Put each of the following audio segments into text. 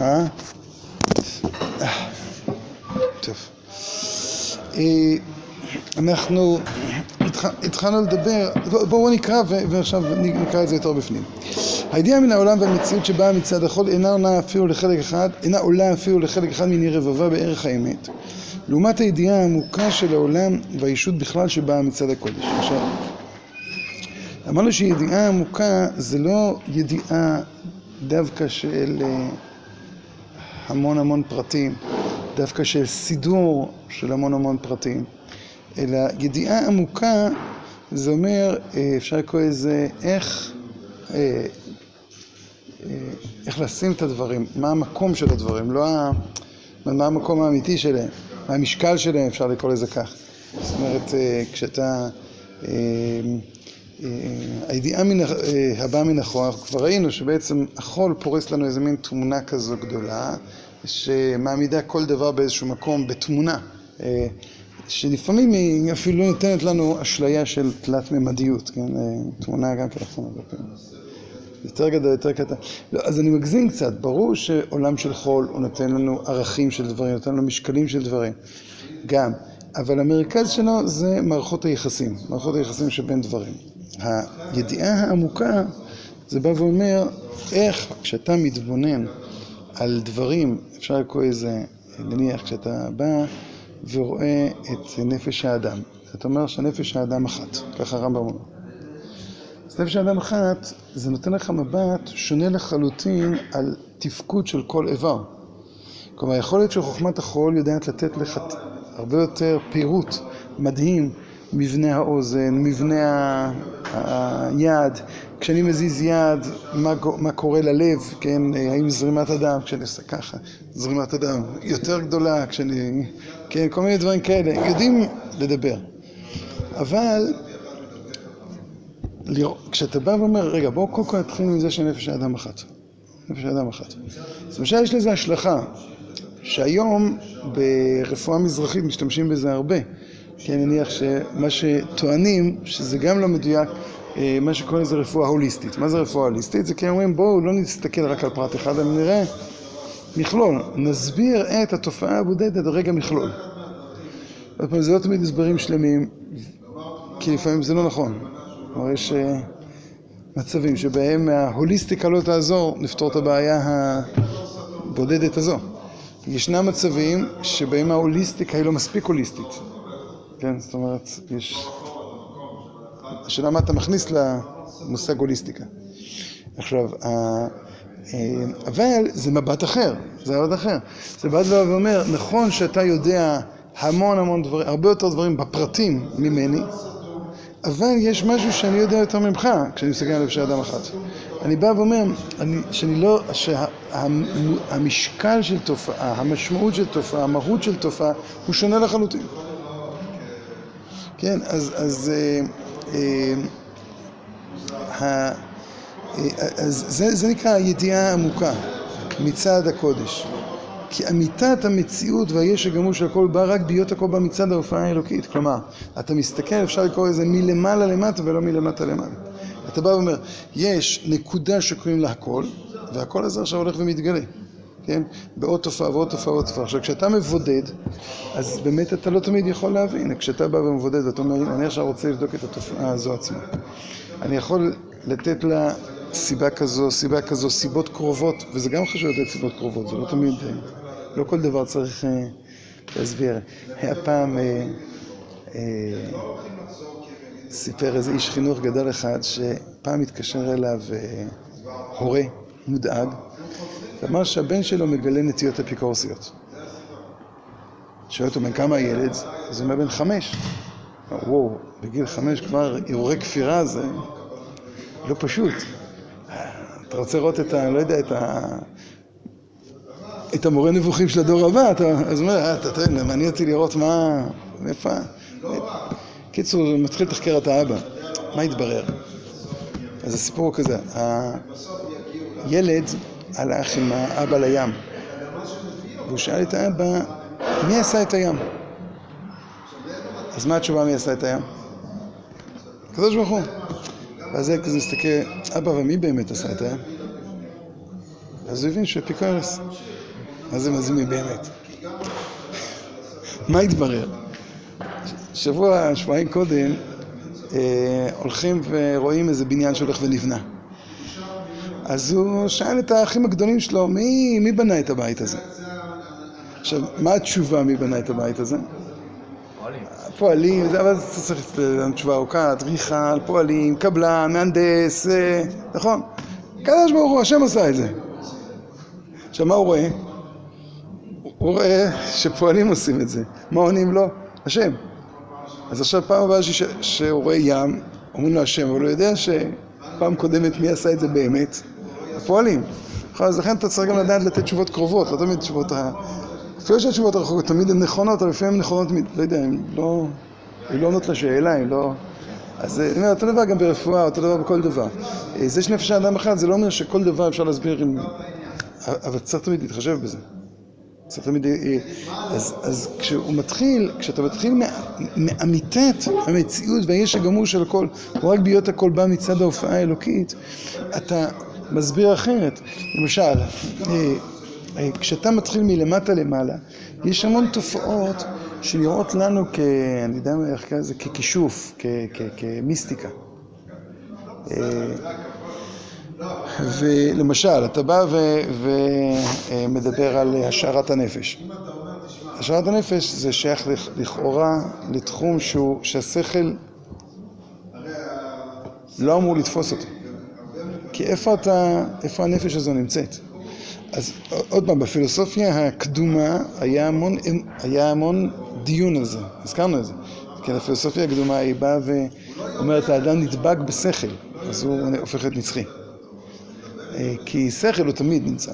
אה? טוב. אנחנו התחלנו לדבר, בואו נקרא ועכשיו נקרא את זה יותר בפנים. הידיעה מן העולם והמציאות שבאה מצד החול אינה עולה אפילו לחלק אחד, אינה עולה אפילו לחלק אחד מני רבבה בערך האמת, לעומת הידיעה העמוקה של העולם והישות בכלל שבאה מצד הקודש. עכשיו, אמרנו שידיעה עמוקה זה לא ידיעה דווקא של המון המון פרטים, דווקא של סידור של המון המון פרטים, אלא ידיעה עמוקה זה אומר, אפשר לקרוא לזה איך איך לשים את הדברים, מה המקום של הדברים, לא מה המקום האמיתי שלהם, מה המשקל שלהם, אפשר לקרוא לזה כך. זאת אומרת, כשאתה הידיעה הבאה מן החול, כבר ראינו שבעצם החול פורס לנו איזה מין תמונה כזו גדולה שמעמידה כל דבר באיזשהו מקום בתמונה שלפעמים היא אפילו נותנת לנו אשליה של תלת ממדיות, תמונה גם ככה יותר גדול, יותר קטן. אז אני מגזים קצת, ברור שעולם של חול הוא נותן לנו ערכים של דברים, נותן לנו משקלים של דברים. גם, אבל המרכז שלו זה מערכות היחסים מערכות היחסים שבין דברים הידיעה העמוקה זה בא ואומר איך כשאתה מתבונן על דברים, אפשר לקרוא לזה, נניח כשאתה בא ורואה את נפש האדם אתה אומר שנפש האדם אחת, ככה הרמב"ם אומר. אז נפש האדם אחת זה נותן לך מבט שונה לחלוטין על תפקוד של כל איבר. כלומר יכול להיות שחוכמת החול יודעת לתת לך הרבה יותר פירוט מדהים מבנה האוזן, מבנה היד. כשאני מזיז יד, מה קורה ללב, האם זרימת הדם, כשאני עושה ככה, זרימת הדם יותר גדולה, כשאני, כל מיני דברים כאלה, יודעים לדבר. אבל כשאתה בא ואומר, רגע בואו קודם כל נתחיל עם זה שנפש האדם אחת. נפש האדם אחת. אז למשל יש לזה השלכה. שהיום ברפואה מזרחית משתמשים בזה הרבה כן, נניח שמה שטוענים שזה גם לא מדויק מה שקוראים לזה רפואה הוליסטית. מה זה רפואה הוליסטית? זה כי אומרים בואו לא נסתכל רק על פרט אחד אלא נראה מכלול, נסביר את התופעה הבודדת רגע מכלול. זה לא תמיד הסברים שלמים כי לפעמים זה לא נכון. כלומר יש מצבים שבהם ההוליסטיקה לא תעזור לפתור את הבעיה הבודדת הזו. ישנם מצבים שבהם ההוליסטיקה היא לא מספיק הוליסטית כן, זאת אומרת, יש השאלה מה אתה מכניס למושג הוליסטיקה. עכשיו, אבל זה מבט אחר זה מבט אחר. זה מבט ואומר, נכון שאתה יודע המון המון דברים, הרבה יותר דברים בפרטים ממני אבל יש משהו שאני יודע יותר ממך כשאני מסתכל על נפש האדם אחת. אני בא ואומר, שאני לא, שהמשקל של תופעה, המשמעות של תופעה, המהות של תופעה הוא שונה לחלוטין כן, אז זה נקרא הידיעה העמוקה מצד הקודש. כי אמיתת המציאות והיש הגמור של הכל בא רק בהיות הכל בא מצד ההופעה האלוקית. כלומר, אתה מסתכל, אפשר לקרוא לזה מלמעלה למטה ולא מלמטה למעלה. אתה בא ואומר, יש נקודה שקוראים לה הכל והכל הזה עכשיו הולך ומתגלה כן, בעוד תופעה ועוד תופעה ועוד תופעה. עכשיו כשאתה מבודד אז באמת אתה לא תמיד יכול להבין. כשאתה בא ומבודד ואתה אומר, אני עכשיו רוצה לבדוק את התופעה הזו עצמה. אני יכול לתת לה סיבה כזו, סיבה כזו, סיבות קרובות וזה גם חשוב לתת סיבות קרובות זה לא תמיד, לא כל דבר צריך להסביר. היה פעם סיפר איזה איש חינוך גדול אחד שפעם התקשר אליו הורה מודאג ואמר שהבן שלו מגלה נטיות אפיקורסיות. שואל אותו בן כמה הילד? אז הוא אומר בן חמש. וואו, בגיל חמש כבר הרהורי כפירה זה לא פשוט. אתה רוצה לראות את ה... לא יודע, את ה... את המורה נבוכים של הדור הבא? אז הוא אומר, מעניין אותי לראות מה... איפה... קיצור, הוא מתחיל לתחקר את האבא. מה התברר? אז הסיפור הוא כזה הילד הלך עם האבא לים והוא שאל את האבא מי עשה את הים? אז מה התשובה מי עשה את הים? הקדוש ברוך הוא ואז הילד כזה מסתכל אבא ומי באמת עשה את הים? אז הוא הבין שהוא אפיקורס. מה זה מזמין באמת? מה התברר? שבוע, שבועיים קודם, אה, הולכים ורואים איזה בניין שהולך ונבנה. אז הוא שאל את האחים הגדולים שלו, מי, מי בנה את הבית הזה? עכשיו, מה התשובה מי בנה את הבית הזה? פועלים, אבל זה צריך תשובה ארוכה, אדריכל, פועלים, קבלן, מהנדס, אה, נכון? קדוש ברוך הוא, השם עשה את זה. עכשיו, מה הוא רואה? הוא רואה שפועלים עושים את זה. מה עונים לו? השם. אז עכשיו פעם הבאה שהוא רואה ים, אומרים לו השם, אבל הוא יודע שפעם קודמת מי עשה את זה באמת? הפועלים. אז לכן אתה צריך גם לדעת לתת תשובות קרובות, לא תמיד תשובות ה... אפילו שהתשובות הרחוקות תמיד הן נכונות, אבל לפעמים הן נכונות, לא יודע, הן לא... הן לא עונות לשאלה, הן לא... אז אני אומר, אותו דבר גם ברפואה, אותו דבר בכל דבר. זה שנפש האדם אחד, זה לא אומר שכל דבר אפשר להסביר עם... אבל צריך תמיד להתחשב בזה. צריך תמיד... אז, אז כשהוא מתחיל, כשאתה מתחיל מאמיתת המציאות והיש הגמור של הכל, הוא רק בהיות הכל בא מצד ההופעה האלוקית, אתה מסביר אחרת. למשל, כשאתה מתחיל מלמטה למעלה, יש המון תופעות שנראות לנו כ... אני יודע איך קוראים לזה, ככישוף, כמיסטיקה. ולמשל, אתה בא ומדבר על השערת הנפש. השערת הנפש זה שייך לכאורה לתחום שהשכל לא אמור לתפוס אותו. כי איפה אתה, איפה הנפש הזו נמצאת? אז עוד פעם, בפילוסופיה הקדומה היה המון, היה המון דיון על זה, הזכרנו את זה. כי הפילוסופיה הקדומה היא באה ואומרת, האדם נדבק בשכל, אז הוא הופך להיות נצחי. כי שכל הוא תמיד נמצא.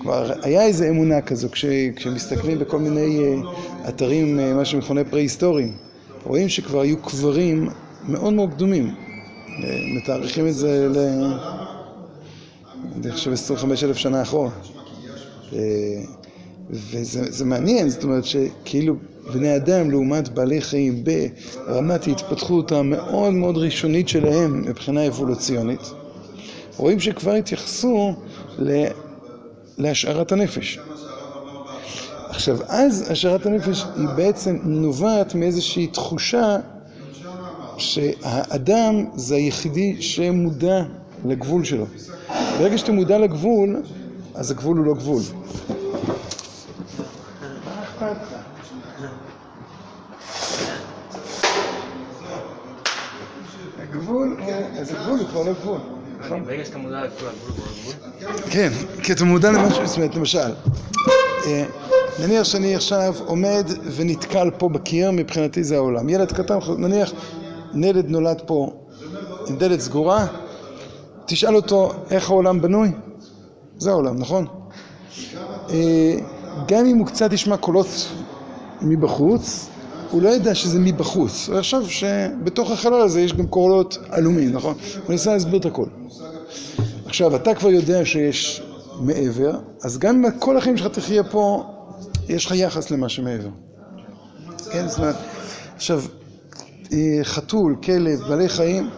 כבר היה איזו אמונה כזו, כשמסתכלים בכל מיני אתרים, מה שמכונה פרה-היסטוריים, רואים שכבר היו קברים מאוד מאוד קדומים. מתארכים את זה ל... אני חושב 25 אלף שנה אחורה. וזה מעניין, זאת אומרת שכאילו בני אדם לעומת בעלי חיים ברמת ההתפתחות המאוד מאוד ראשונית שלהם מבחינה אבולוציונית, רואים שכבר התייחסו להשארת הנפש. עכשיו, אז השארת הנפש היא בעצם נובעת מאיזושהי תחושה שהאדם זה היחידי שמודע לגבול שלו. ברגע שאתה מודע לגבול, אז הגבול הוא לא גבול. הגבול הוא, כבר לא גבול. ברגע שאתה מודע לגבול, הגבול הוא לא גבול? כן, כי אתה מודע למשהו, זאת אומרת, למשל, נניח שאני עכשיו עומד ונתקל פה בקיר, מבחינתי זה העולם. ילד קטן, נניח, ילד נולד פה עם דלת סגורה, תשאל אותו איך העולם בנוי, זה העולם, נכון? גם אם הוא קצת ישמע קולות מבחוץ, הוא לא ידע שזה מבחוץ, הוא יחשוב שבתוך החלל הזה יש גם קולות עלומים, נכון? הוא ניסה להסביר את הכל. עכשיו, אתה כבר יודע שיש מעבר, אז גם אם כל החיים שלך תחיה פה, יש לך יחס למה שמעבר. כן, זאת אומרת, עכשיו, חתול, כלב, בעלי חיים,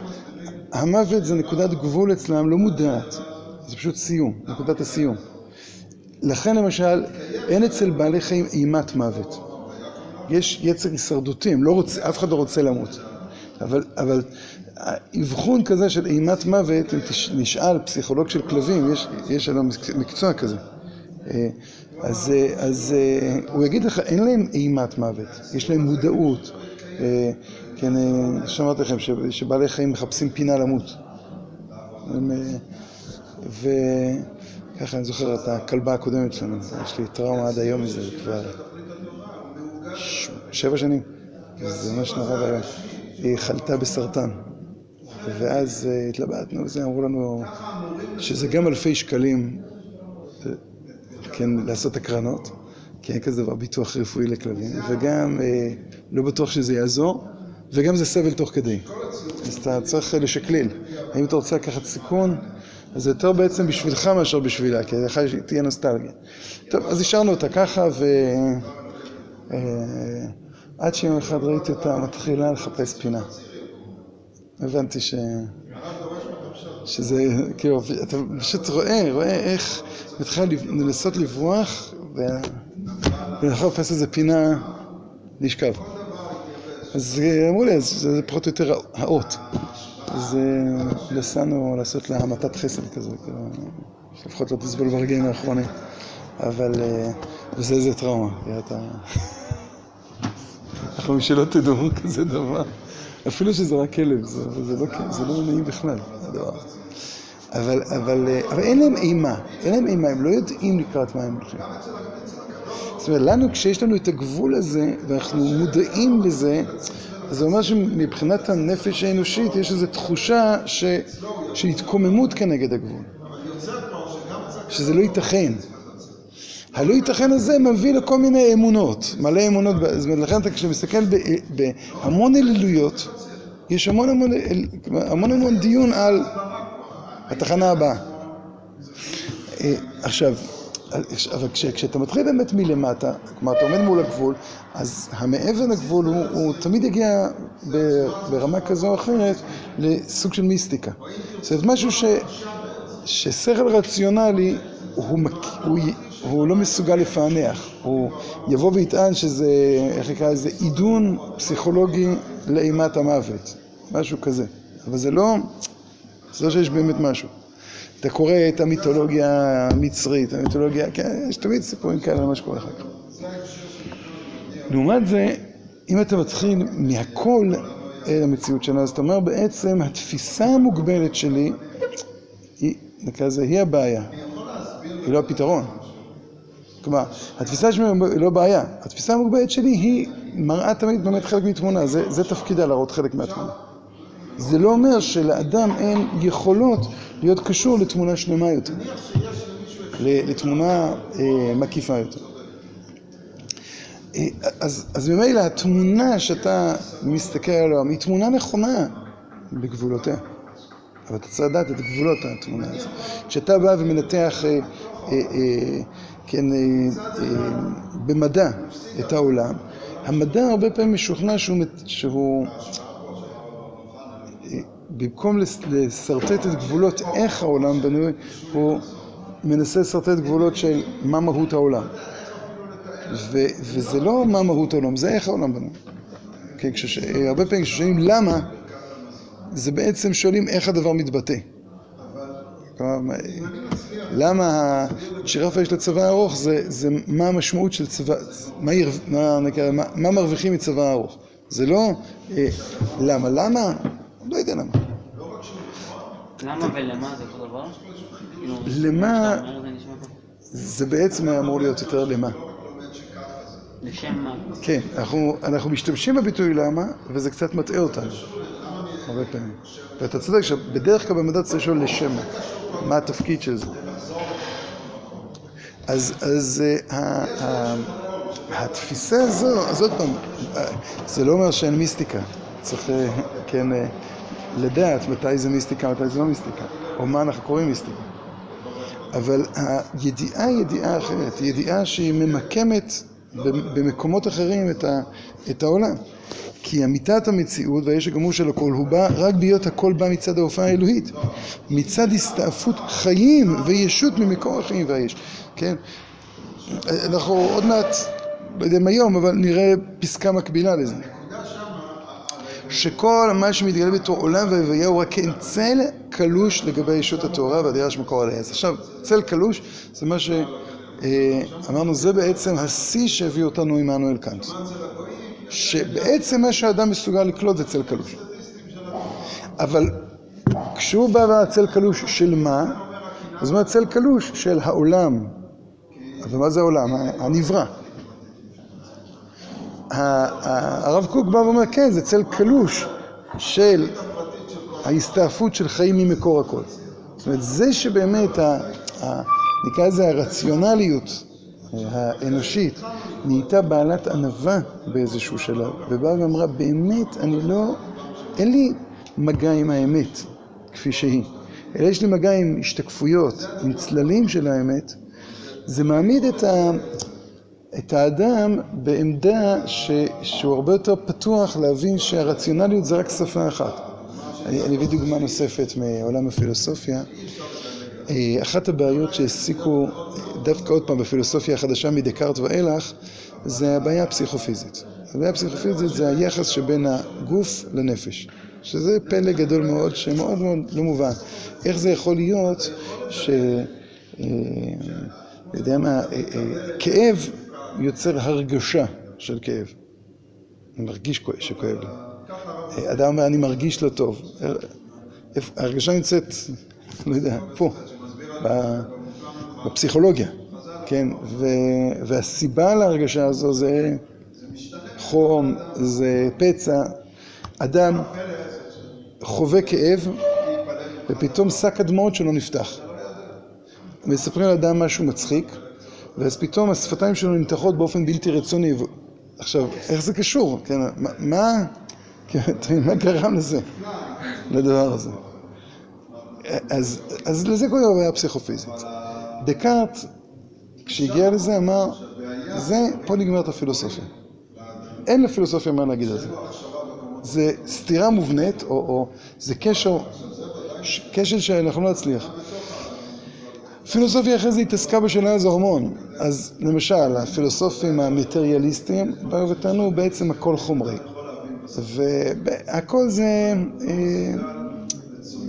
המוות זה נקודת גבול אצלם, לא מודעת, זה פשוט סיום, נקודת הסיום. לכן למשל, אין אצל בעלי חיים אימת מוות. יש יצר הישרדותי, לא. אף אחד לא רוצה למות. אבל, אבל האבחון כזה של אימת מוות, אם נשאל פסיכולוג של כלבים, יש, יש לנו מקצוע כזה. אז, אז הוא יגיד לך, אין להם אימת מוות, יש להם מודעות. כן, שמעתי לכם שבעלי חיים מחפשים פינה למות. וככה אני זוכר את הכלבה הקודמת שלנו, יש לי טראומה עד היום מזה, כבר שבע שנים, זה ממש נורא ואיום. היא חלתה בסרטן, ואז התלבטנו וזה, אמרו לנו שזה גם אלפי שקלים, כן, לעשות הקרנות, כי אין כזה דבר ביטוח רפואי לכלבים, וגם לא בטוח שזה יעזור, וגם זה סבל תוך כדי. אז אתה צריך לשקליל. האם אתה רוצה לקחת סיכון, אז זה יותר בעצם בשבילך מאשר בשבילה, כי לך תהיה נוסטלגיה. טוב, אז השארנו אותה ככה, ועד שיום אחד ראיתי אותה מתחילה לחפש פינה. הבנתי ש... שזה, כאילו, אתה פשוט רואה, רואה איך מתחיל לנסות לברוח ולחפש איזה פינה לשכב. אז אמרו לי, זה פחות או יותר האות. אז נסענו לעשות לה המתת חסד כזה, כאילו, לפחות לא תסבול ברגעים האחרונים. אבל, וזה איזה טראומה, כי אתה... אנחנו שלא תדעו כזה דבר. אפילו שזה רק כלב, זה, זה, לא, זה לא נעים בכלל, הדבר. אבל אין להם אימה, אין להם אימה, הם לא יודעים לקראת מה הם הולכים. אומרת, לנו כשיש לנו את הגבול הזה, ואנחנו מודעים לזה, זה אומר שמבחינת הנפש האנושית יש איזו תחושה ש... של התקוממות כנגד הגבול. שזה לא ייתכן. הלא ייתכן הזה מביא לכל מיני אמונות, מלא אמונות, זאת אומרת, לכן אתה כשאתה מסתכל בהמון אלילויות, יש המון המון, המון המון דיון על התחנה הבאה. אה, עכשיו, אבל כש, כשאתה מתחיל באמת מלמטה, כלומר אתה עומד מול הגבול, אז המעבר לגבול הוא, הוא תמיד יגיע ברמה כזו או אחרת לסוג של מיסטיקה. זאת אומרת, משהו ש, ששכל רציונלי הוא, הוא, הוא לא מסוגל לפענח, הוא יבוא ויטען שזה, איך נקרא לזה, עידון פסיכולוגי לאימת המוות, משהו כזה. אבל זה לא, זה לא שיש באמת משהו. אתה קורא את המיתולוגיה המצרית, המיתולוגיה, כן, יש תמיד סיפורים כאלה על מה שקורה אחר כך. לעומת זה, אם אתה מתחיל מהכל אל המציאות שלנו, אז אתה אומר בעצם, התפיסה המוגבלת שלי, היא, נקרא לזה, היא הבעיה, היא לא הפתרון. כלומר, התפיסה שלי היא לא בעיה, התפיסה המוגבלת שלי היא מראה תמיד באמת חלק מתמונה, זה, זה תפקידה להראות חלק מהתמונה. זה לא אומר שלאדם אין יכולות להיות קשור לתמונה שלמה יותר, לתמונה אה, מקיפה יותר. אה, אז, אז ממילא התמונה שאתה מסתכל עליה היא תמונה נכונה בגבולותיה. אבל אתה צריך לדעת את גבולות התמונה הזאת. כשאתה בא ומנתח, אה, אה, אה, כן, במדע את העולם, המדע הרבה פעמים משוכנע שהוא, שהוא במקום לשרטט את גבולות איך העולם בנוי, הוא מנסה לשרטט גבולות של מה מהות העולם. ו- וזה לא מה מהות העולם, זה איך העולם בנוי. כן, כשש... הרבה פעמים כששואלים למה, זה בעצם שואלים איך הדבר מתבטא. למה הג'ירפה יש לה צבא ארוך, זה, זה מה המשמעות של צבא, מה, מה, מה, מה מרוויחים מצבא ארוך. זה לא אה, למה, למה לא יודע למה. למה ולמה זה אותו דבר? למה זה בעצם אמור להיות יותר למה. לשם מה? כן, אנחנו, אנחנו משתמשים בביטוי למה, וזה קצת מטעה אותנו, הרבה פעמים. ואתה צודק שבדרך כלל במדע צריך לשאול לשם מה, מה התפקיד של זה. אז, אז uh, uh, uh, התפיסה הזו, אז עוד פעם, uh, זה לא אומר שאין מיסטיקה. צריך, uh, כן, לדעת מתי זה מיסטיקה, מתי זה לא מיסטיקה, או מה אנחנו קוראים מיסטיקה. אבל הידיעה היא ידיעה אחרת, היא ידיעה שהיא ממקמת במקומות אחרים את, ה, את העולם. כי אמיתת המציאות והיש הגמור של הכל הוא בא רק בהיות הכל בא מצד ההופעה האלוהית, מצד הסתעפות חיים וישות ממקור החיים והיש, כן? אנחנו עוד מעט, לא יודע אם היום, אבל נראה פסקה מקבילה לזה. שכל מה שמתגלה בתור עולם והוויה הוא רק כן צל קלוש לגבי ישות התורה והדירה שמקור עליה. אז עכשיו, צל קלוש זה מה שאמרנו, זה בעצם השיא שהביא אותנו עמנואל קאנט. שבעצם מה שהאדם מסוגל לקלוט זה צל קלוש. אבל כשהוא בא בצל קלוש של מה? זאת אומרת צל קלוש של העולם. ומה זה העולם? הנברא. הרב קוק בא ואומר, כן, זה צל קלוש של ההסתעפות של חיים ממקור הכל. זאת אומרת, זה שבאמת, נקרא לזה הרציונליות האנושית נהייתה בעלת ענווה באיזשהו שלב, ובאה ואמרה, באמת, אני לא, אין לי מגע עם האמת כפי שהיא, אלא יש לי מגע עם השתקפויות, עם צללים של האמת, זה מעמיד את ה... את האדם בעמדה ש... שהוא הרבה יותר פתוח להבין שהרציונליות זה רק שפה אחת. אני אביא דוגמה נוספת מעולם הפילוסופיה. אה, אחת הבעיות שהעסיקו דווקא עוד פעם בפילוסופיה החדשה מדקארט ואילך זה הבעיה הפסיכופיזית. הבעיה הפסיכופיזית זה היחס שבין הגוף לנפש, שזה פלא גדול מאוד שמאוד מאוד לא מובן. איך זה יכול להיות ש... אה, יודע מה, אה, כאב יוצר הרגשה של כאב. אני מרגיש שכואב לי. אדם אומר, אני מרגיש לא טוב. ההרגשה נמצאת, לא יודע, פה, בפסיכולוגיה, כן? והסיבה להרגשה הזו זה חום, זה פצע. אדם חווה כאב, ופתאום שק הדמעות שלו נפתח. מספרים לאדם משהו מצחיק, ואז פתאום השפתיים שלו נמתחות באופן בלתי רצוני. עכשיו, איך זה קשור? כן, מה, כן, מה גרם לזה, לדבר הזה? אז, אז לזה קוראים הבעיה הפסיכופיזית. דקארט, כשהגיע לזה, אמר, זה, פה נגמרת הפילוסופיה. אין לפילוסופיה מה להגיד על זה. זה סתירה מובנית, או, או זה קשר, קשר שאנחנו לא נצליח. פילוסופיה אחרי זה התעסקה בשאלה הזו המון. אז למשל, הפילוסופים המטריאליסטים באו וטענו בעצם הכל חומרי. והכל זה אה,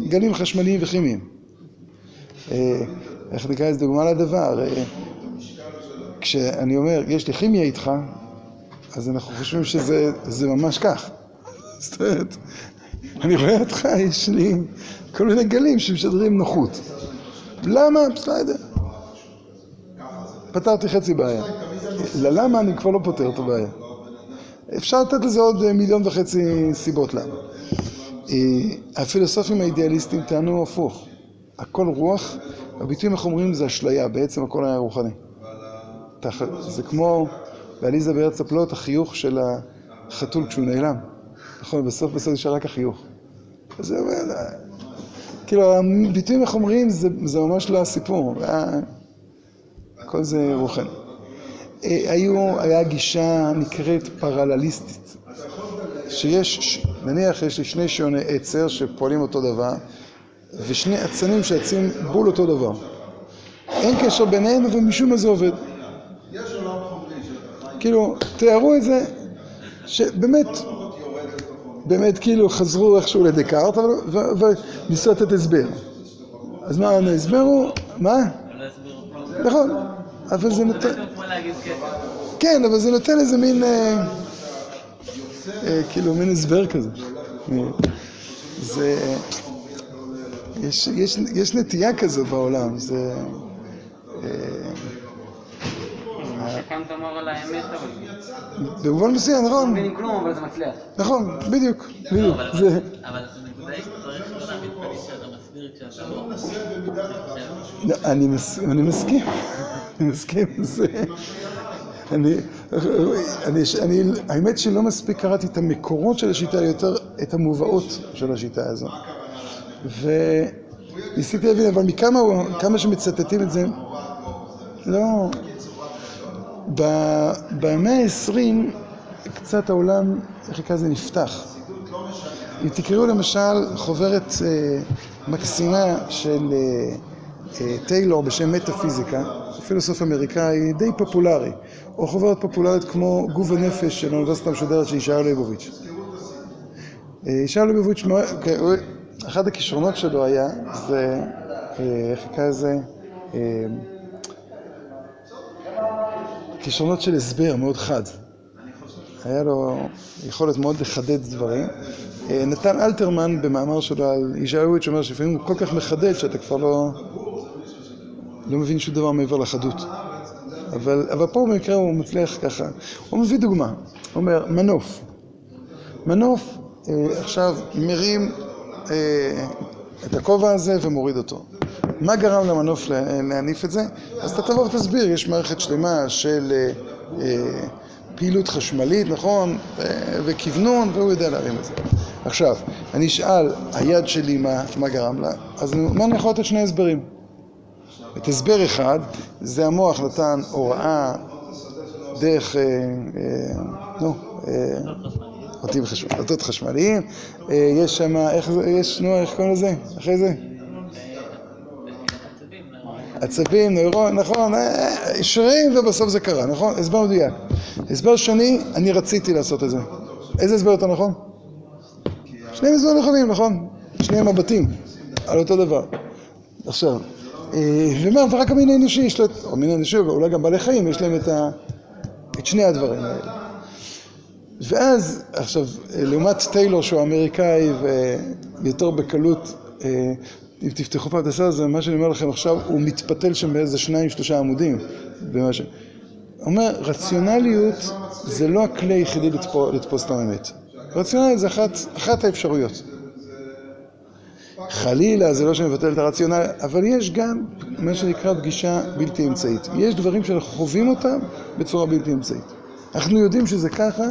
גלים חשמליים וכימיים. אה, איך נקרא לזה דוגמה לדבר? אה, כשאני אומר, יש לי כימיה איתך, אז אנחנו חושבים שזה ממש כך. זאת אומרת, אני רואה אותך, יש לי כל מיני גלים שמשדרים נוחות. למה? בסדר. פתרתי חצי בעיה. ללמה אני כבר לא פותר את הבעיה. אפשר לתת לזה עוד מיליון וחצי סיבות למה. אה, הפילוסופים האידיאליסטים טענו הפוך. הכל רוח, הביטויים החומריים זה אשליה, בעצם הכל היה רוחני. זה כמו בעליזה בארץ הפלאות, החיוך של החתול כשהוא נעלם. נכון, בסוף בסוף נשאר רק החיוך. זה אומר, כאילו, הביטויים החומריים זה, זה ממש לא הסיפור, כל זה רוחני. אה, היו, היה גישה נקראת פרלליסטית, שיש, נניח יש לי שני שעוני עצר שפועלים אותו דבר, ושני אצנים שיצאים בול אותו דבר. אין קשר ביניהם, אבל משום מה זה עובד. כאילו, תיארו את זה, שבאמת, באמת כאילו חזרו איכשהו לדקארט, וניסו לתת הסבר. אז מה ההסבר הוא? מה? נכון, אבל זה נותן... כן, אבל זה נותן איזה מין... אה, אה, כאילו, מין הסבר כזה. זה... יש נטייה כזו בעולם, זה... אה, קאנט אמר על האמת, אבל... במובן מסוים, נכון. לא מבינים כלום, אבל זה מצליח. נכון, בדיוק. אבל הנקודה היא שצריך לא להאמין תמיד שאתה מסביר כשאתה לא... לא, אני מס- אני מסכים, אני מסכים. אני, האמת שלא מספיק קראתי את המקורות של השיטה, יותר את המובאות של השיטה הזו. וניסיתי להבין, אבל מכמה כמה שמצטטים את זה, לא... במאה ה-20 קצת העולם, איך לזה, נפתח. אם תקראו למשל חוברת אה, מקסימה של אה, אה, טיילור בשם מטאפיזיקה, פילוסוף אמריקאי די פופולרי, או חוברת פופולרית כמו גוף ונפש של האוניברסיטה המשודרת של ישעיהו ליבוביץ'. ישעיהו ליבוביץ', כן, אחד הכישרונות שלו היה, זה, איך נקרא לזה, כישרונות של הסבר מאוד חד. היה לו יכולת מאוד לחדד דברים. אה, נתן אלתרמן במאמר שלו על ישעיהו שאומר שלפעמים הוא כל כך מחדד שאתה כבר לא, לא מבין שום דבר מעבר לחדות. אבל, אבל פה במקרה הוא מצליח ככה. הוא מביא דוגמה, הוא אומר מנוף. מנוף אה, עכשיו מרים אה, את הכובע הזה ומוריד אותו. מה גרם למנוף לה- להניף את זה? אז אתה תבוא ותסביר, יש מערכת שלמה של אה, אה, פעילות חשמלית, נכון? אה, וכוונון, והוא יודע להרים את זה. עכשיו, אני אשאל, היד שלי מה, מה גרם לה? אז מה אני יכול לתת שני הסברים? את הסבר אחד, זה המוח נתן הוראה דרך, נו, אה, אותות חשמל, אותות חשמליים, יש שם, איך קוראים לזה? אחרי זה? עצבים, נוירון, נכון, אה, שרירים ובסוף זה קרה, נכון? הסבר מדויק. הסבר שני, אני רציתי לעשות את זה. איזה הסבר יותר נכון? שניהם הסברים נכונים, נכון? שניהם מבטים על אותו דבר. עכשיו, אה, ומה, ורק המין האנושי יש לו, או המין האנושי, אולי גם בעלי חיים, יש להם את, ה, את שני הדברים האלה. ואז, עכשיו, לעומת טיילור שהוא אמריקאי ויותר בקלות, אה, אם תפתחו פעם את הסרט הזה, מה שאני אומר לכם עכשיו, הוא מתפתל שם באיזה שניים, שלושה עמודים. ש... אומר, רציונליות זה לא הכלי היחידי לתפוס את האמת. רציונליות זה אחת, אחת האפשרויות. חלילה, זה לא שמבטל את הרציונל, אבל יש גם מה שנקרא פגישה בלתי אמצעית. יש דברים שאנחנו חווים אותם בצורה בלתי אמצעית. אנחנו יודעים שזה ככה,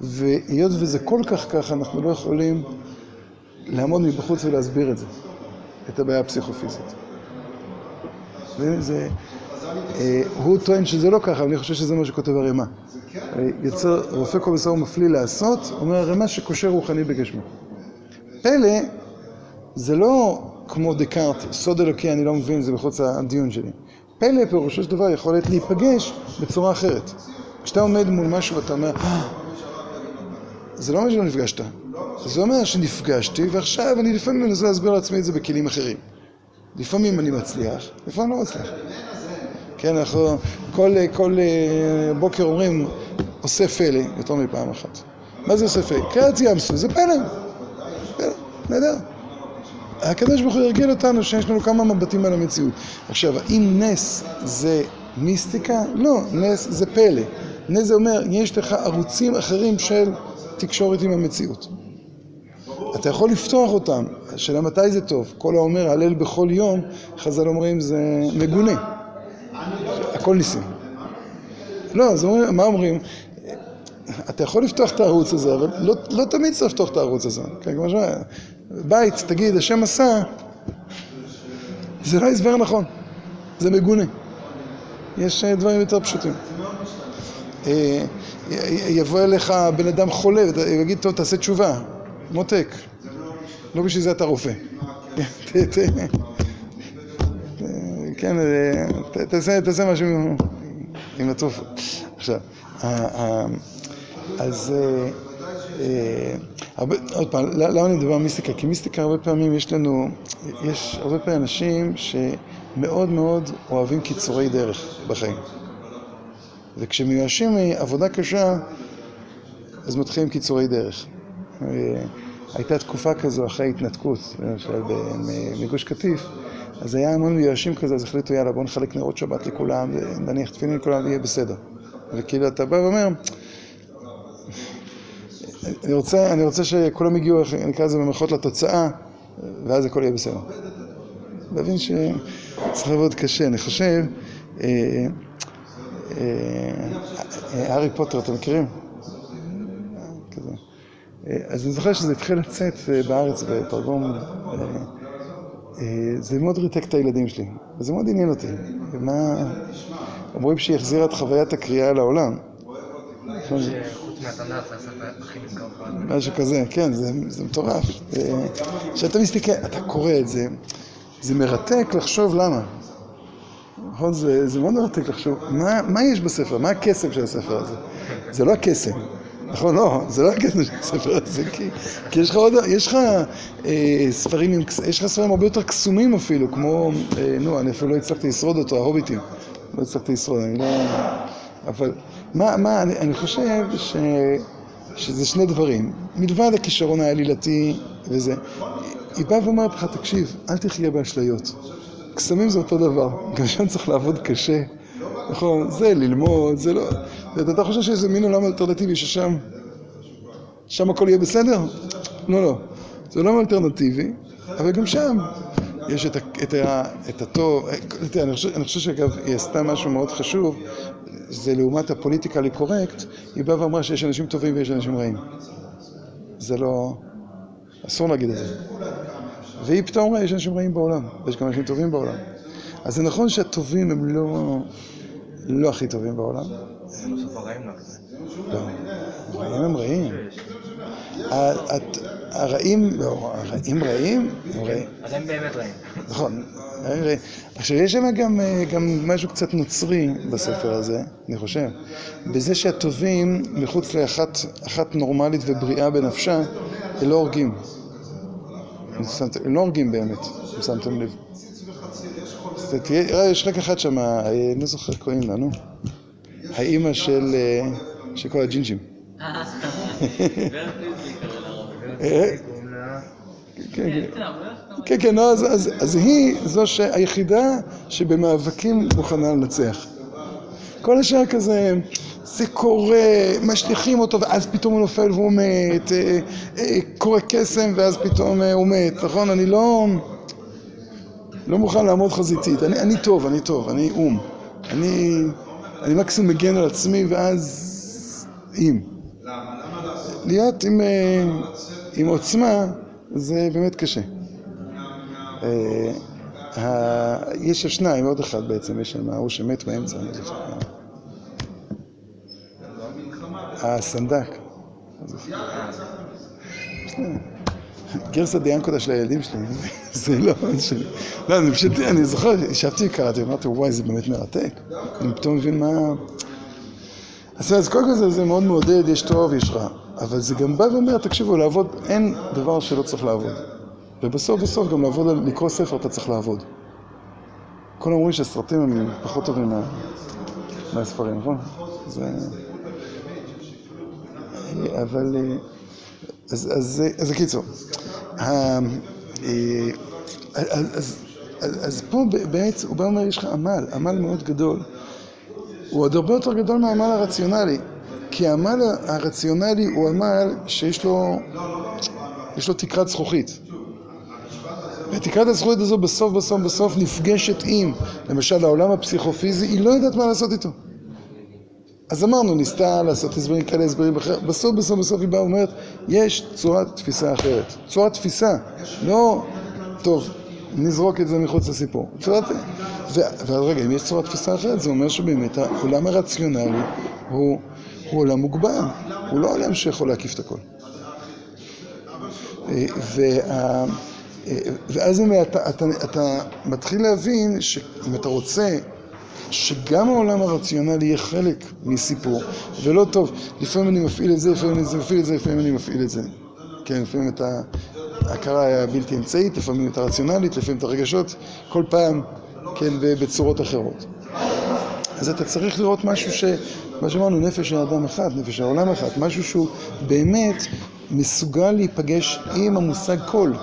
והיות וזה כל כך ככה, אנחנו לא יכולים לעמוד מבחוץ ולהסביר את זה, את הבעיה הפסיכופיזית. זה, אה, הוא טוען שזה לא ככה, אני חושב שזה מה שכותב הרמ"א. יוצר, רופא כל בסדר מפליא לעשות, אומר הרמ"א שקושר רוחני בגשמו. פלא זה לא כמו דקארט, סוד אלוקי אני לא מבין, זה מחוץ לדיון שלי. פלא פירושו של דבר יכולת להיפגש בצורה אחרת. כשאתה עומד מול משהו ואתה אומר, זה לא אומר שלא נפגשת, זה אומר שנפגשתי ועכשיו אני לפעמים מנסה להסביר לעצמי את זה בכלים אחרים. לפעמים אני מצליח, לפעמים לא מצליח. כן, אנחנו כל, כל אה, בוקר אומרים עושה פלא יותר מפעם אחת. מה זה עושה פלא? קריאת ים סוף, זה פלא. נהדר. הקדוש ברוך הוא הרגיל אותנו שיש לנו כמה מבטים על המציאות. עכשיו, האם נס זה מיסטיקה? לא, נס זה פלא. נס זה אומר, יש לך ערוצים אחרים של תקשורת עם המציאות. אתה יכול לפתוח אותם, השאלה מתי זה טוב. כל האומר הלל בכל יום, חז"ל אומרים זה מגונה. הכל ניסים. לא, אז אומרים, מה אומרים? אתה יכול לפתוח את הערוץ הזה, אבל לא, לא תמיד צריך לפתוח את הערוץ הזה. כן, כמו שאומר, בית, תגיד, השם עשה, זה לא הסבר נכון, זה מגונה. יש אה, דברים יותר פשוטים. אה, יבוא אליך בן אדם חולה, ויגיד, טוב, תעשה תשובה, מותק. לא בשביל זה אתה רופא. כן, אה, תעשה משהו עם. עכשיו, אז עוד פעם, למה אני מדבר על מיסטיקה? כי מיסטיקה הרבה פעמים יש לנו, יש הרבה פעמים אנשים שמאוד מאוד אוהבים קיצורי דרך בחיים. וכשמיואשים מעבודה קשה, אז מתחילים קיצורי דרך. הייתה תקופה כזו אחרי ההתנתקות, למשל מגוש קטיף, אז היה המון מיואשים כזה, אז החליטו יאללה בואו נחלק נרות שבת לכולם, ונניח תפילין לכולם ויהיה בסדר. וכאילו אתה בא ואומר, אני רוצה, אני רוצה שכולם יגיעו, נקרא לזה במרכאות לתוצאה, ואז הכל יהיה בסדר. להבין שצריך לעבוד קשה, אני חושב, אה, הארי פוטר, אתם מכירים? כזה. אז אני זוכר שזה התחיל לצאת בארץ בתרגום, זה מאוד ריתק את הילדים שלי, וזה מאוד עניין אותי. ומה... אומרים שהיא החזירה את חוויית הקריאה לעולם. שחוץ מהתנ"ך זה הספר הכי נמכר בעולם. משהו כזה, כן, זה מטורף. כשאתה מסתכל, אתה קורא את זה, זה מרתק לחשוב למה. נכון? זה מאוד מרתק לחשוב, מה יש בספר? מה הקסם של הספר הזה? זה לא הקסם. נכון, לא, זה לא הקסם של הספר הזה, כי יש לך עוד, יש לך ספרים, יש לך ספרים הרבה יותר קסומים אפילו, כמו, נו, אני אפילו לא הצלחתי לשרוד אותו, ההוביטים. לא הצלחתי לשרוד, אני לא... אבל מה, מה, אני, אני חושב ש, שזה שני דברים. מלבד הכישרון העלילתי וזה, היא באה ואומרת לך, תקשיב, אל תחיה באשליות. קסמים זה אותו דבר, גם שם צריך לעבוד קשה. נכון, זה ללמוד, זה לא... אתה חושב שזה מין עולם אלטרנטיבי ששם... שם הכל יהיה בסדר? לא, לא. זה עולם אלטרנטיבי, אבל גם שם יש את, את, את הטוב, אני חושב, אני חושב שאגב היא עשתה משהו מאוד חשוב, זה לעומת הפוליטיקלי קורקט, היא באה ואמרה שיש אנשים טובים ויש אנשים רעים. זה לא... אסור להגיד את זה. והיא פתאום יש אנשים רעים בעולם, ויש גם אנשים טובים בעולם. אז זה נכון שהטובים הם לא... לא הכי טובים בעולם. בסוף הרעים לא הרעים הם רעים. הרעים, לא, הרעים רעים, הם רעים. אז הם באמת רעים. נכון. הרעים. עכשיו, יש שם גם, גם משהו קצת נוצרי בספר הזה, אני חושב. בזה שהטובים, מחוץ לאחת אחת נורמלית ובריאה בנפשה, הם לא הורגים. שמת- הם לא הורגים באמת, אם שמתם לב. אה, יש רק אחד שם, אה, אני לא זוכר קוראים לה, נו. האימא של, כל הג'ינג'ים. אה, לה... כן, כן, כן. כן, אז, היא זו היחידה שבמאבקים מוכנה לנצח. כל השאר כזה, זה קורה, משליכים אותו ואז פתאום הוא נופל והוא מת, אה, אה, קורה קסם ואז פתאום אה, הוא מת, נכון? אני לא, לא מוכן לעמוד חזיתית, אני, אני טוב, אני טוב, אני אום. אני, אני מקסימום מגן על עצמי ואז אם. להיות עם, עם עוצמה זה באמת קשה. יש שניים, עוד אחד בעצם, יש שם ההוא שמת באמצע. הסנדק. גרסא דיאנקותא של הילדים שלי, זה לא. לא, אני פשוט, אני זוכר, ישבתי וקראתי, אמרתי, וואי, זה באמת מרתק. אני פתאום מבין מה... אז קודם כל זה מאוד מעודד, יש טוב, יש רע. אבל זה גם בא ואומר, תקשיבו, לעבוד, אין דבר שלא צריך לעבוד. ובסוף בסוף גם לעבוד, על לקרוא ספר אתה צריך לעבוד. כולם אומרים שהסרטים הם פחות טובים מה, מהספרים, נכון? זה... אבל... אה, אז, בקיצור, ה- אה, אז, אז פה בעצם הוא בא ואומר, יש לך עמל, עמל מאוד גדול. הוא עוד הרבה יותר גדול מהעמל הרציונלי, כי העמל הרציונלי הוא עמל שיש לו, יש לו תקרת זכוכית. ותקרת הזכוכית הזו בסוף בסוף בסוף נפגשת עם, למשל העולם הפסיכופיזי, היא לא יודעת מה לעשות איתו. אז אמרנו, ניסתה לעשות הסברים כאלה, הסברים אחרים, בסוף בסוף בסוף היא באה ואומרת, יש צורת תפיסה אחרת. צורת תפיסה, לא, טוב, נזרוק את זה מחוץ לסיפור. צורת... ואז רגע, אם יש צורת תפיסה אחרת, זה אומר שבאמת העולם הרציונלי הוא, הוא עולם מוגבל, הוא לא עולם שיכול להקיף את הכל. אה, וה... אה, ואז אתה, אתה, אתה מתחיל להבין שאם אתה רוצה שגם העולם הרציונלי יהיה חלק מסיפור, ולא טוב, לפעמים אני מפעיל את זה, לפעמים אני מפעיל את זה, לפעמים אני מפעיל את זה. כן, לפעמים את ההכרה הבלתי אמצעית, לפעמים את הרציונלית, לפעמים את הרגשות, כל פעם, כן, בצורות אחרות. אז אתה צריך לראות משהו ש... מה שאמרנו, נפש של אדם אחד, נפש העולם אחד, משהו שהוא באמת מסוגל להיפגש עם המושג קול.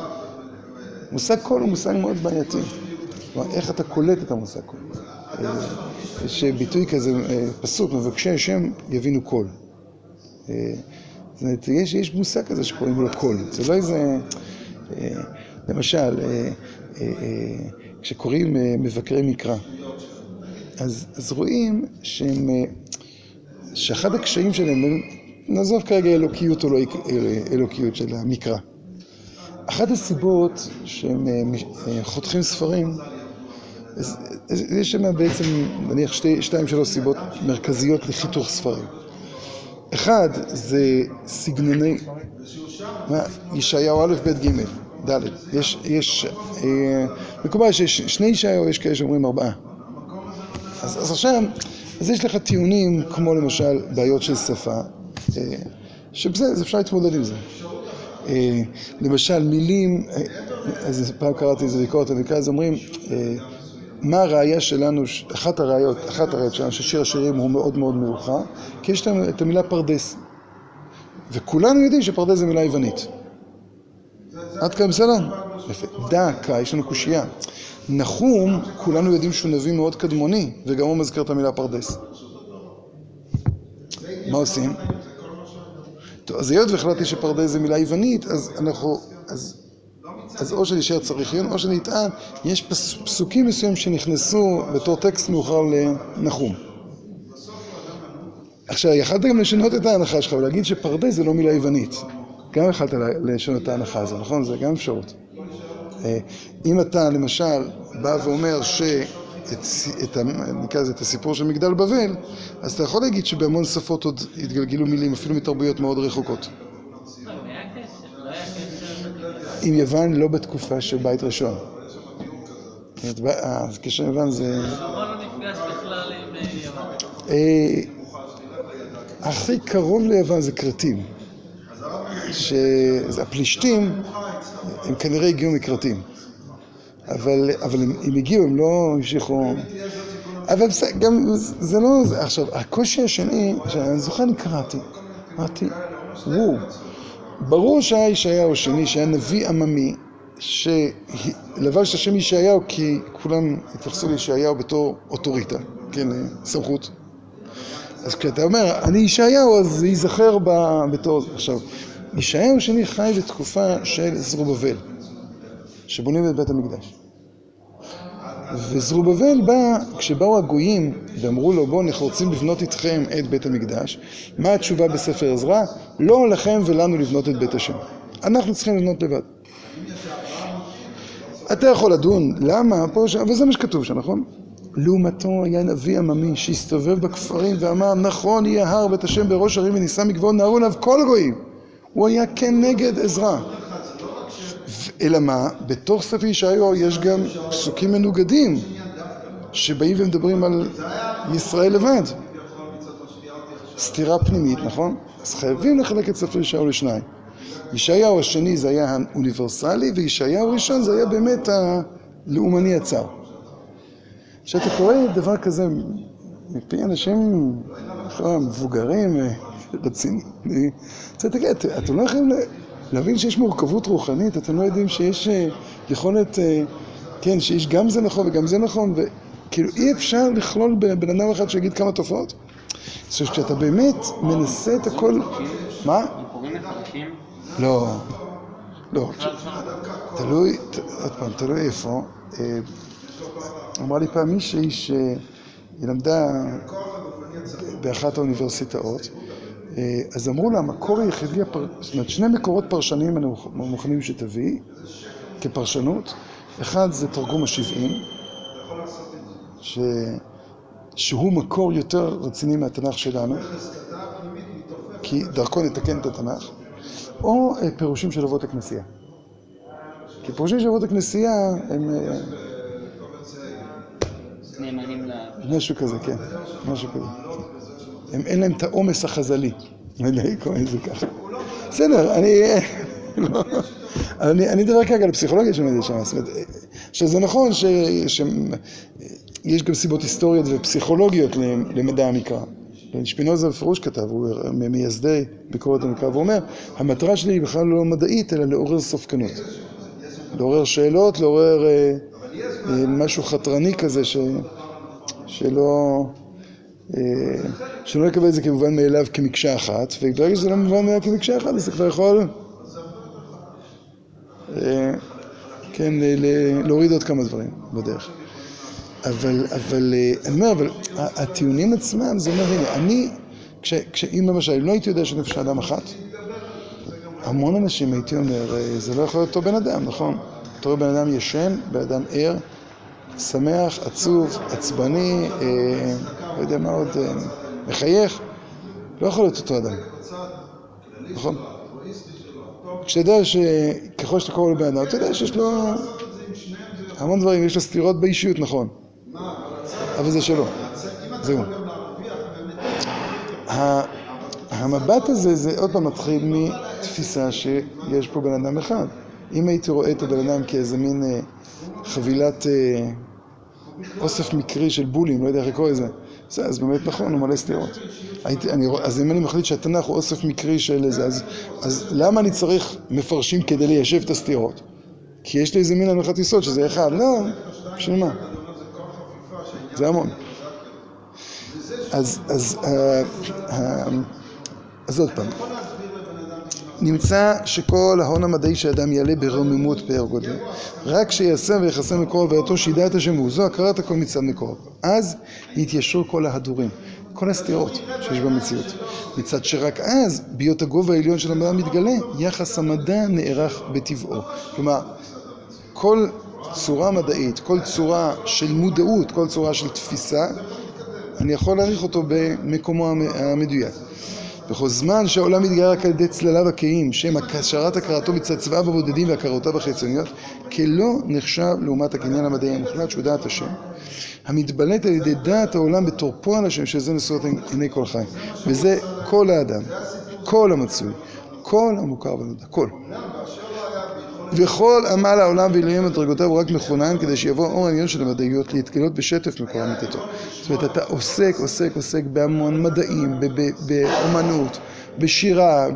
מושג כל הוא מושג מאוד בעייתי. כלומר, איך אתה קולט את המושג כל. אה, יש ביטוי כזה, אה, פסוק, מבקשי השם יבינו כל. אה, זאת אומרת, יש, מושג כזה שקוראים לו כל. זה לא איזה... אה, למשל, אה, אה, אה, כשקוראים אה, מבקרי מקרא, אז, אז רואים שהם, אה, שאחד הקשיים שלהם, נעזוב כרגע אלוקיות או לא אלוקיות של המקרא. אחת הסיבות שהם אה, אה, חותכים ספרים, יש שם בעצם, נניח, שתי, שתיים שלוש סיבות מרכזיות לחיתוך ספרים. אחד זה סגנוני, ישעיהו א', ב', ג', ד', יש, יש, אה, מקובל שיש שני ישעיהו, יש כאלה שאומרים ארבעה. אז, אז עכשיו, אז יש לך טיעונים כמו למשל בעיות של שפה, אה, אז אפשר להתמודד עם זה. אה, למשל מילים, אז פעם קראתי איזה ביקורת על מקרא, אז אומרים, אה, מה הראייה שלנו, אחת הראיות, אחת הראיות שלנו ששיר השירים הוא מאוד מאוד מאוחר, כי יש לנו את המילה פרדס. וכולנו יודעים שפרדס זה מילה יוונית. עד כאן בסדר? יפה. דקה, יש לנו קושייה. נחום, כולנו יודעים שהוא נביא מאוד קדמוני, וגם הוא מזכיר את המילה פרדס. מה עושים? טוב, אז היות והחלטתי שפרדס זה מילה יוונית, אז אנחנו, אז, או שנשאר עיון, או שנטען, יש פס, פסוקים מסוימים שנכנסו בתור טקסט מאוחר לנחום. עכשיו, יכלת גם לשנות את ההנחה שלך ולהגיד שפרדס זה לא מילה יוונית. גם יכלת לשנות את ההנחה הזו, נכון? זה גם אפשרות. אה, אם אתה למשל בא ואומר ש... את, נקרא לזה, את הסיפור של מגדל בבל, אז אתה יכול להגיד שבהמון שפות עוד התגלגלו מילים, אפילו מתרבויות מאוד רחוקות. עם יוון לא בתקופה של בית ראשון. הקשר עם יוון זה... אה. אה, הכי קרוב ליוון זה כרתים. שהפלישתים, הם כנראה הגיעו מכרתים. אבל, אבל הם, הם הגיעו, הם לא המשיכו... אבל בסדר, גם זה לא... זה- עכשיו, הקושי השני, שאני זוכר, אני קראתי, אמרתי, וואו, ברור שהיה ישעיהו השני, שהיה נביא עממי, שלבש את השם ישעיהו כי כולם התייחסו לישעיהו בתור אוטוריטה, כן, סמכות. אז כשאתה אומר, אני ישעיהו, אז זה ייזכר בתור... עכשיו, ישעיהו השני חי בתקופה של זרובבל, שבונים את בית המקדש. וזרובבל בא, כשבאו הגויים ואמרו לו, בואו, אנחנו רוצים לבנות איתכם את בית המקדש, מה התשובה בספר עזרא? לא לכם ולנו לבנות את בית השם. אנחנו צריכים לבנות לבד. אתה יכול לדון, למה, פה, וזה מה שכתוב שם, נכון? לעומתו היה נביא עממי שהסתובב בכפרים ואמר, נכון, יהיה הר בית השם בראש הרים ונישא מגבעות נהרו אליו כל הגויים. הוא היה כנגד עזרא. אלא מה? בתוך ספר ישעיהו יש גם פסוקים מנוגדים שבאים ומדברים על ישראל לבד. סתירה פנימית, נכון? אז חייבים לחלק את ספר ישעיהו לשניים. ישעיהו השני זה היה האוניברסלי, וישעיהו הראשון זה היה באמת הלאומני הצר. כשאתה קורא דבר כזה מפי אנשים בכלל מבוגרים, רציניים, אתה תגיד, את- אתם לא יכולים להבין שיש מורכבות רוחנית, אתם לא יודעים שיש אה, יכולת, אה, כן, שיש גם זה נכון וגם זה נכון, וכאילו אי אפשר לכלול בבן אדם אחד שיגיד כמה תופעות. אז כשאתה באמת מנסה את הכל, מה? הם קוראים מפרשים? לא, לא, תלוי, עוד פעם, תלוי איפה. אה, אמרה לי פעם מישהי שהיא למדה באחת האוניברסיטאות, אז אמרו לה, המקור היחידי, הפר... זאת אומרת, שני מקורות פרשניים אנחנו מוכנים שתביאי כפרשנות, אחד זה תרגום השבעים, ש... שהוא מקור יותר רציני מהתנ"ך שלנו, כי דרכו נתקן את התנ"ך, או אה, פירושים של אבות הכנסייה. כי פירושים של אבות הכנסייה הם אה, נאמנים ל... משהו כזה, כן, משהו כזה. הם אין להם את העומס החז"לי, אני קורא לזה ככה. בסדר, אני... לא, אני, מדבר כרגע על הפסיכולוגיה של מדי שם, זאת זה נכון שיש גם סיבות היסטוריות ופסיכולוגיות למדע המקרא. שפינוזה בפירוש כתב, הוא ממייסדי ביקורת המקרא, והוא אומר, המטרה שלי היא בכלל לא מדעית, אלא לעורר ספקנות. לעורר שאלות, לעורר אה, אה, משהו חתרני כזה שלא... אה, שלא יקבל את זה כמובן מאליו כמקשה אחת, וברגע שזה לא מובן מאליו כמקשה אחת, אז זה כבר יכול אה, כן, להוריד עוד כמה דברים בדרך. אבל, אבל, אה, אני אומר, אבל הטיעונים עצמם, זה אומר, הנה, אני, אם למשל, לא הייתי יודע שנפש האדם אחת, המון אנשים הייתי אומר, זה לא יכול להיות אותו בן אדם, נכון? אתה רואה בן אדם ישן, בן אדם ער, שמח, עצוב, עצבני, אה, לא יודע מה עוד, אה, מחייך, לא יכול להיות אותו אדם, נכון? כשאתה יודע שככל שאתה קורא לבן אדם, אתה יודע שיש לו המון דברים, יש לו סתירות באישיות, נכון, אבל זה שלו, זהו. המבט הזה, זה עוד פעם מתחיל מתפיסה שיש פה בן אדם אחד. אם הייתי רואה את הבן אדם כאיזה מין אה, חבילת אה, אוסף מקרי של בולים, לא יודע איך לקרוא לזה, זה, אז באמת נכון, הוא מלא סתירות. הייתי, אני, אז אם אני מחליט שהתנ"ך הוא אוסף מקרי של איזה, אז, אז למה אני צריך מפרשים כדי ליישב את הסתירות? כי יש לי איזה מין הנחת יסוד שזה אחד, לא, בשביל מה? זה המון. אז, אז, אה, אה, אז עוד פעם, נמצא שכל ההון המדעי שאדם יעלה ברוממות פאר גודל, רק שיעשה ויחסה מקור הווייתו שידע את השם הוא, זו הכרת הכל מצד מקור. אז יתיישרו כל ההדורים, כל הסתירות שיש במציאות. מצד שרק אז, בהיות הגובה העליון של המדע מתגלה, יחס המדע נערך בטבעו. כלומר, כל צורה מדעית, כל צורה של מודעות, כל צורה של תפיסה, אני יכול להעריך אותו במקומו המ- המדויק. בכל זמן שהעולם מתגאה רק על ידי צלליו הכהים, שהם הקשרת הכרתו מצד צבעיו הבודדים והכרותיו החיצוניות, כלא נחשב לעומת הקניין המדעי המוחלט שהוא דעת השם, המתבלט על ידי דעת העולם בתור פועל השם, שזה נשואות עיני כל חי. וזה כל האדם, כל המצוי, כל המוכר בנודע, כל. וכל עמל העולם ואלוהים מדרגותיו הוא רק מכונן כדי שיבוא אור העניין של המדעיות להתגלות בשטף מקור אמיתתו. זאת אומרת, אתה עוסק, עוסק, עוסק בהמון מדעים, באומנות, בשירה,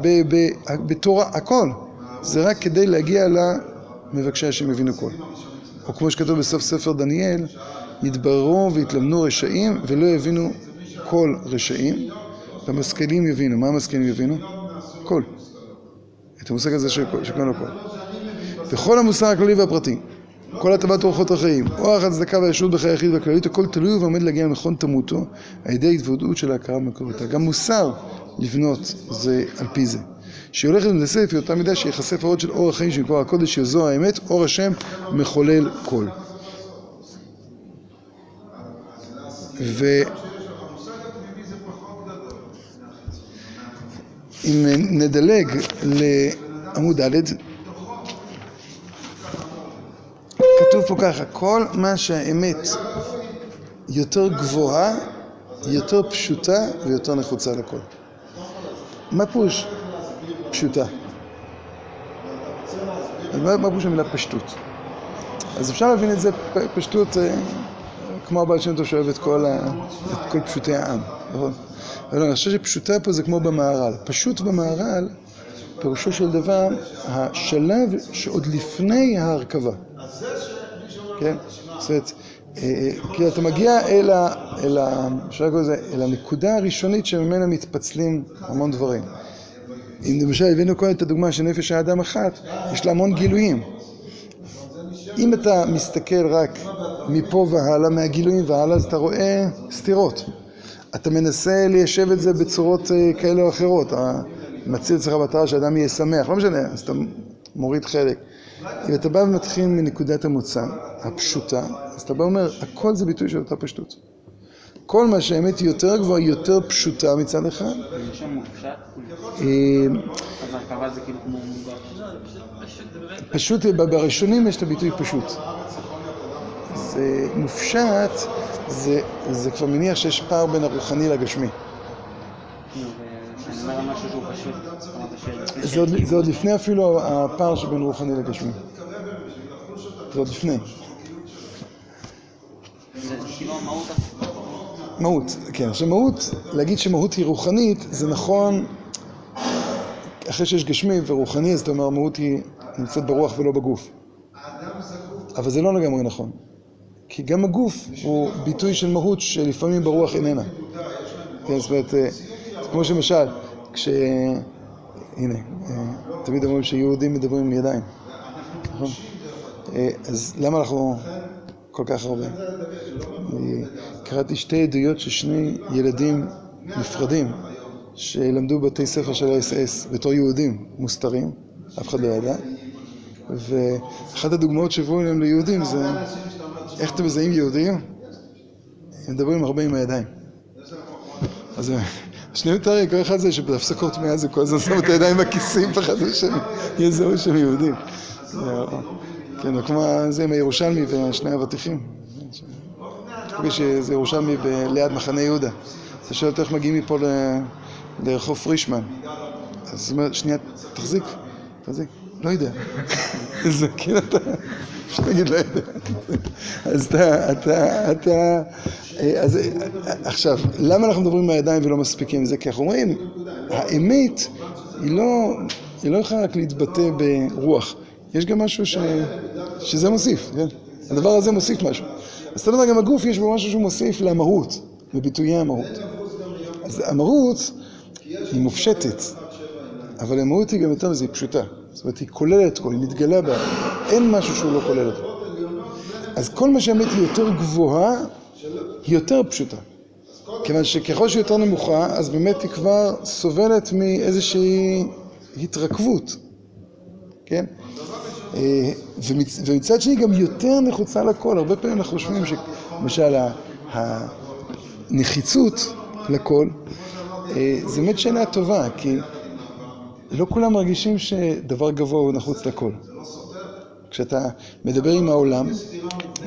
בתורה, הכל. זה רק כדי להגיע למבקשי השם יבינו כל. או כמו שכתוב בסוף ספר דניאל, יתבררו ויתלמנו רשעים ולא יבינו כל רשעים, והמשכילים יבינו. מה המשכילים יבינו? כל. את המושג הזה כל, של כל. וכל המוסר הכללי והפרטי, כל הטבת אורחות החיים, אורח הצדקה והישרות בחיי היחיד והכללית, הכל תלוי ועומד להגיע למכון תמותו על ידי התוודעות של ההכרה במקורותיה. גם מוסר לבנות זה על פי זה. שהיא הולכת לנסף היא אותה מידה שיחשף האור של אור החיים של מקור הקודש, שזו האמת, אור השם מחולל כל. ו... אם נדלג לעמוד ד', כתוב פה ככה, כל מה שהאמת יותר גבוהה, יותר פשוטה ויותר נחוצה לכל. מה פירוש פשוטה? מה פירוש המילה פשטות? אז אפשר להבין את זה פשטות אה, כמו הבעל שם טוב שאוהב את כל, פשוטי העם, נכון? אבל אני חושב שפשוטה פה זה כמו במהר"ל. פשוט במהר"ל, פירושו של דבר, השלב שעוד לפני ההרכבה. כן? זאת אומרת, אה, כי אתה מגיע אל ה... אפשר לקרוא לזה, אל הנקודה הראשונית שממנה מתפצלים המון דברים. אם למשל הבאנו קודם את הדוגמה של נפש האדם אחת, יש לה המון גילויים. אם אתה מסתכל רק מפה והלאה, מהגילויים והלאה, אז אתה רואה סתירות. אתה מנסה ליישב את זה בצורות אה, כאלה או אחרות. מציל אצלך מטרה שאדם יהיה שמח, לא משנה, אז אתה מוריד חלק. אם אתה בא ומתחיל מנקודת המוצא הפשוטה, אז אתה בא ואומר, הכל זה ביטוי של אותה פשטות. כל מה שהאמת היא יותר גבוהה, היא יותר פשוטה מצד אחד. אה. פשוט, בראשונים יש את הביטוי פשוט. זה מופשט, זה, כבר מניח שיש פער בין הרוחני לגשמי. וכשאני אומר משהו זה עוד, לפני אפילו הפער שבין רוחני לגשמי. זה עוד לפני. מהות, כן. עכשיו מהות, להגיד שמהות היא רוחנית, זה נכון אחרי שיש גשמי ורוחני, אז אתה אומר היא נמצאת ברוח ולא בגוף. אבל זה לא לגמרי נכון. כי גם הגוף הוא ביטוי של מהות שלפעמים ברוח איננה. כן, זאת אומרת, אה, כמו שמשל, כש... הנה, אה, תמיד אומרים שיהודים מדברים עם ידיים, נכון? אה, אז למה אנחנו כל כך הרבה? קראתי שתי עדויות של שני ילדים נפרדים שלמדו בבתי ספר של האס-אס בתור יהודים מוסתרים, אף אחד לא ידע, ואחת הדוגמאות שהביאו להם ליהודים זה איך אתם מזהים יהודים? הם מדברים הרבה עם הידיים. אז אה, שני מתארים, כל אחד זה שבהפסקות תמיהה זה כל הזמן שם את הידיים בכיסים, פחדו שהם יזהו שהם יהודים. זה, כן, זה כמו זה עם הירושלמי ושני האבטיחים. איזה ירושלמי ליד מחנה יהודה. אז שואל אותו איך מגיעים מפה לרחוב פרישמן. אז הוא אומר, שנייה, תחזיק, תחזיק. לא יודע. זה כאילו אתה, פשוט תגיד לא יודע. אז אתה, אתה, אתה, אה, אז אה, עכשיו, למה אנחנו מדברים מהידיים ולא מספיקים זה? כי אנחנו אומרים, האמת היא לא, היא לא יכולה רק להתבטא ברוח. יש גם משהו ש... שזה מוסיף, כן? הדבר הזה מוסיף משהו. אז אותו דבר גם הגוף יש בו משהו שהוא מוסיף למהות, לביטויי המהות. אז המהות היא מופשטת, אבל המהות היא גם יותר מזה, היא פשוטה. זאת אומרת, היא כוללת כל, היא מתגלה בה. אין משהו שהוא לא כולל אותו. אז כל מה שהאמת היא יותר גבוהה, היא יותר פשוטה. כיוון שככל שהיא יותר נמוכה, אז באמת היא כבר סובלת מאיזושהי התרכבות, כן? אה, ומצ- ומצד שני גם יותר נחוצה לכל. הרבה פעמים אנחנו חושבים שלמשל הנחיצות לכל, אה, זו באמת שאלה טובה, כי לא כולם מרגישים שדבר גבוה הוא נחוץ לכל. כשאתה מדבר עם העולם,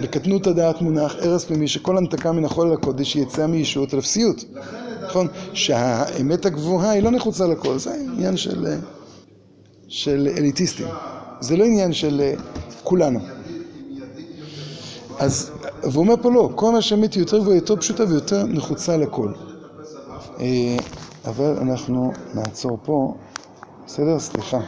בקטנות הדעת מונח ערש פנימי שכל הנתקה מן החול לקודש יצא מישות אל אפסיות. נכון? שהאמת הגבוהה היא לא נחוצה לכל, זה עניין של, של אליטיסטים. זה לא עניין של כולנו. אז, והוא אומר פה לא, כל מה שאמת היא יותר גבוהה, יותר פשוטה ויותר נחוצה לכל. אה, אבל אנחנו נעצור פה, בסדר? סליחה.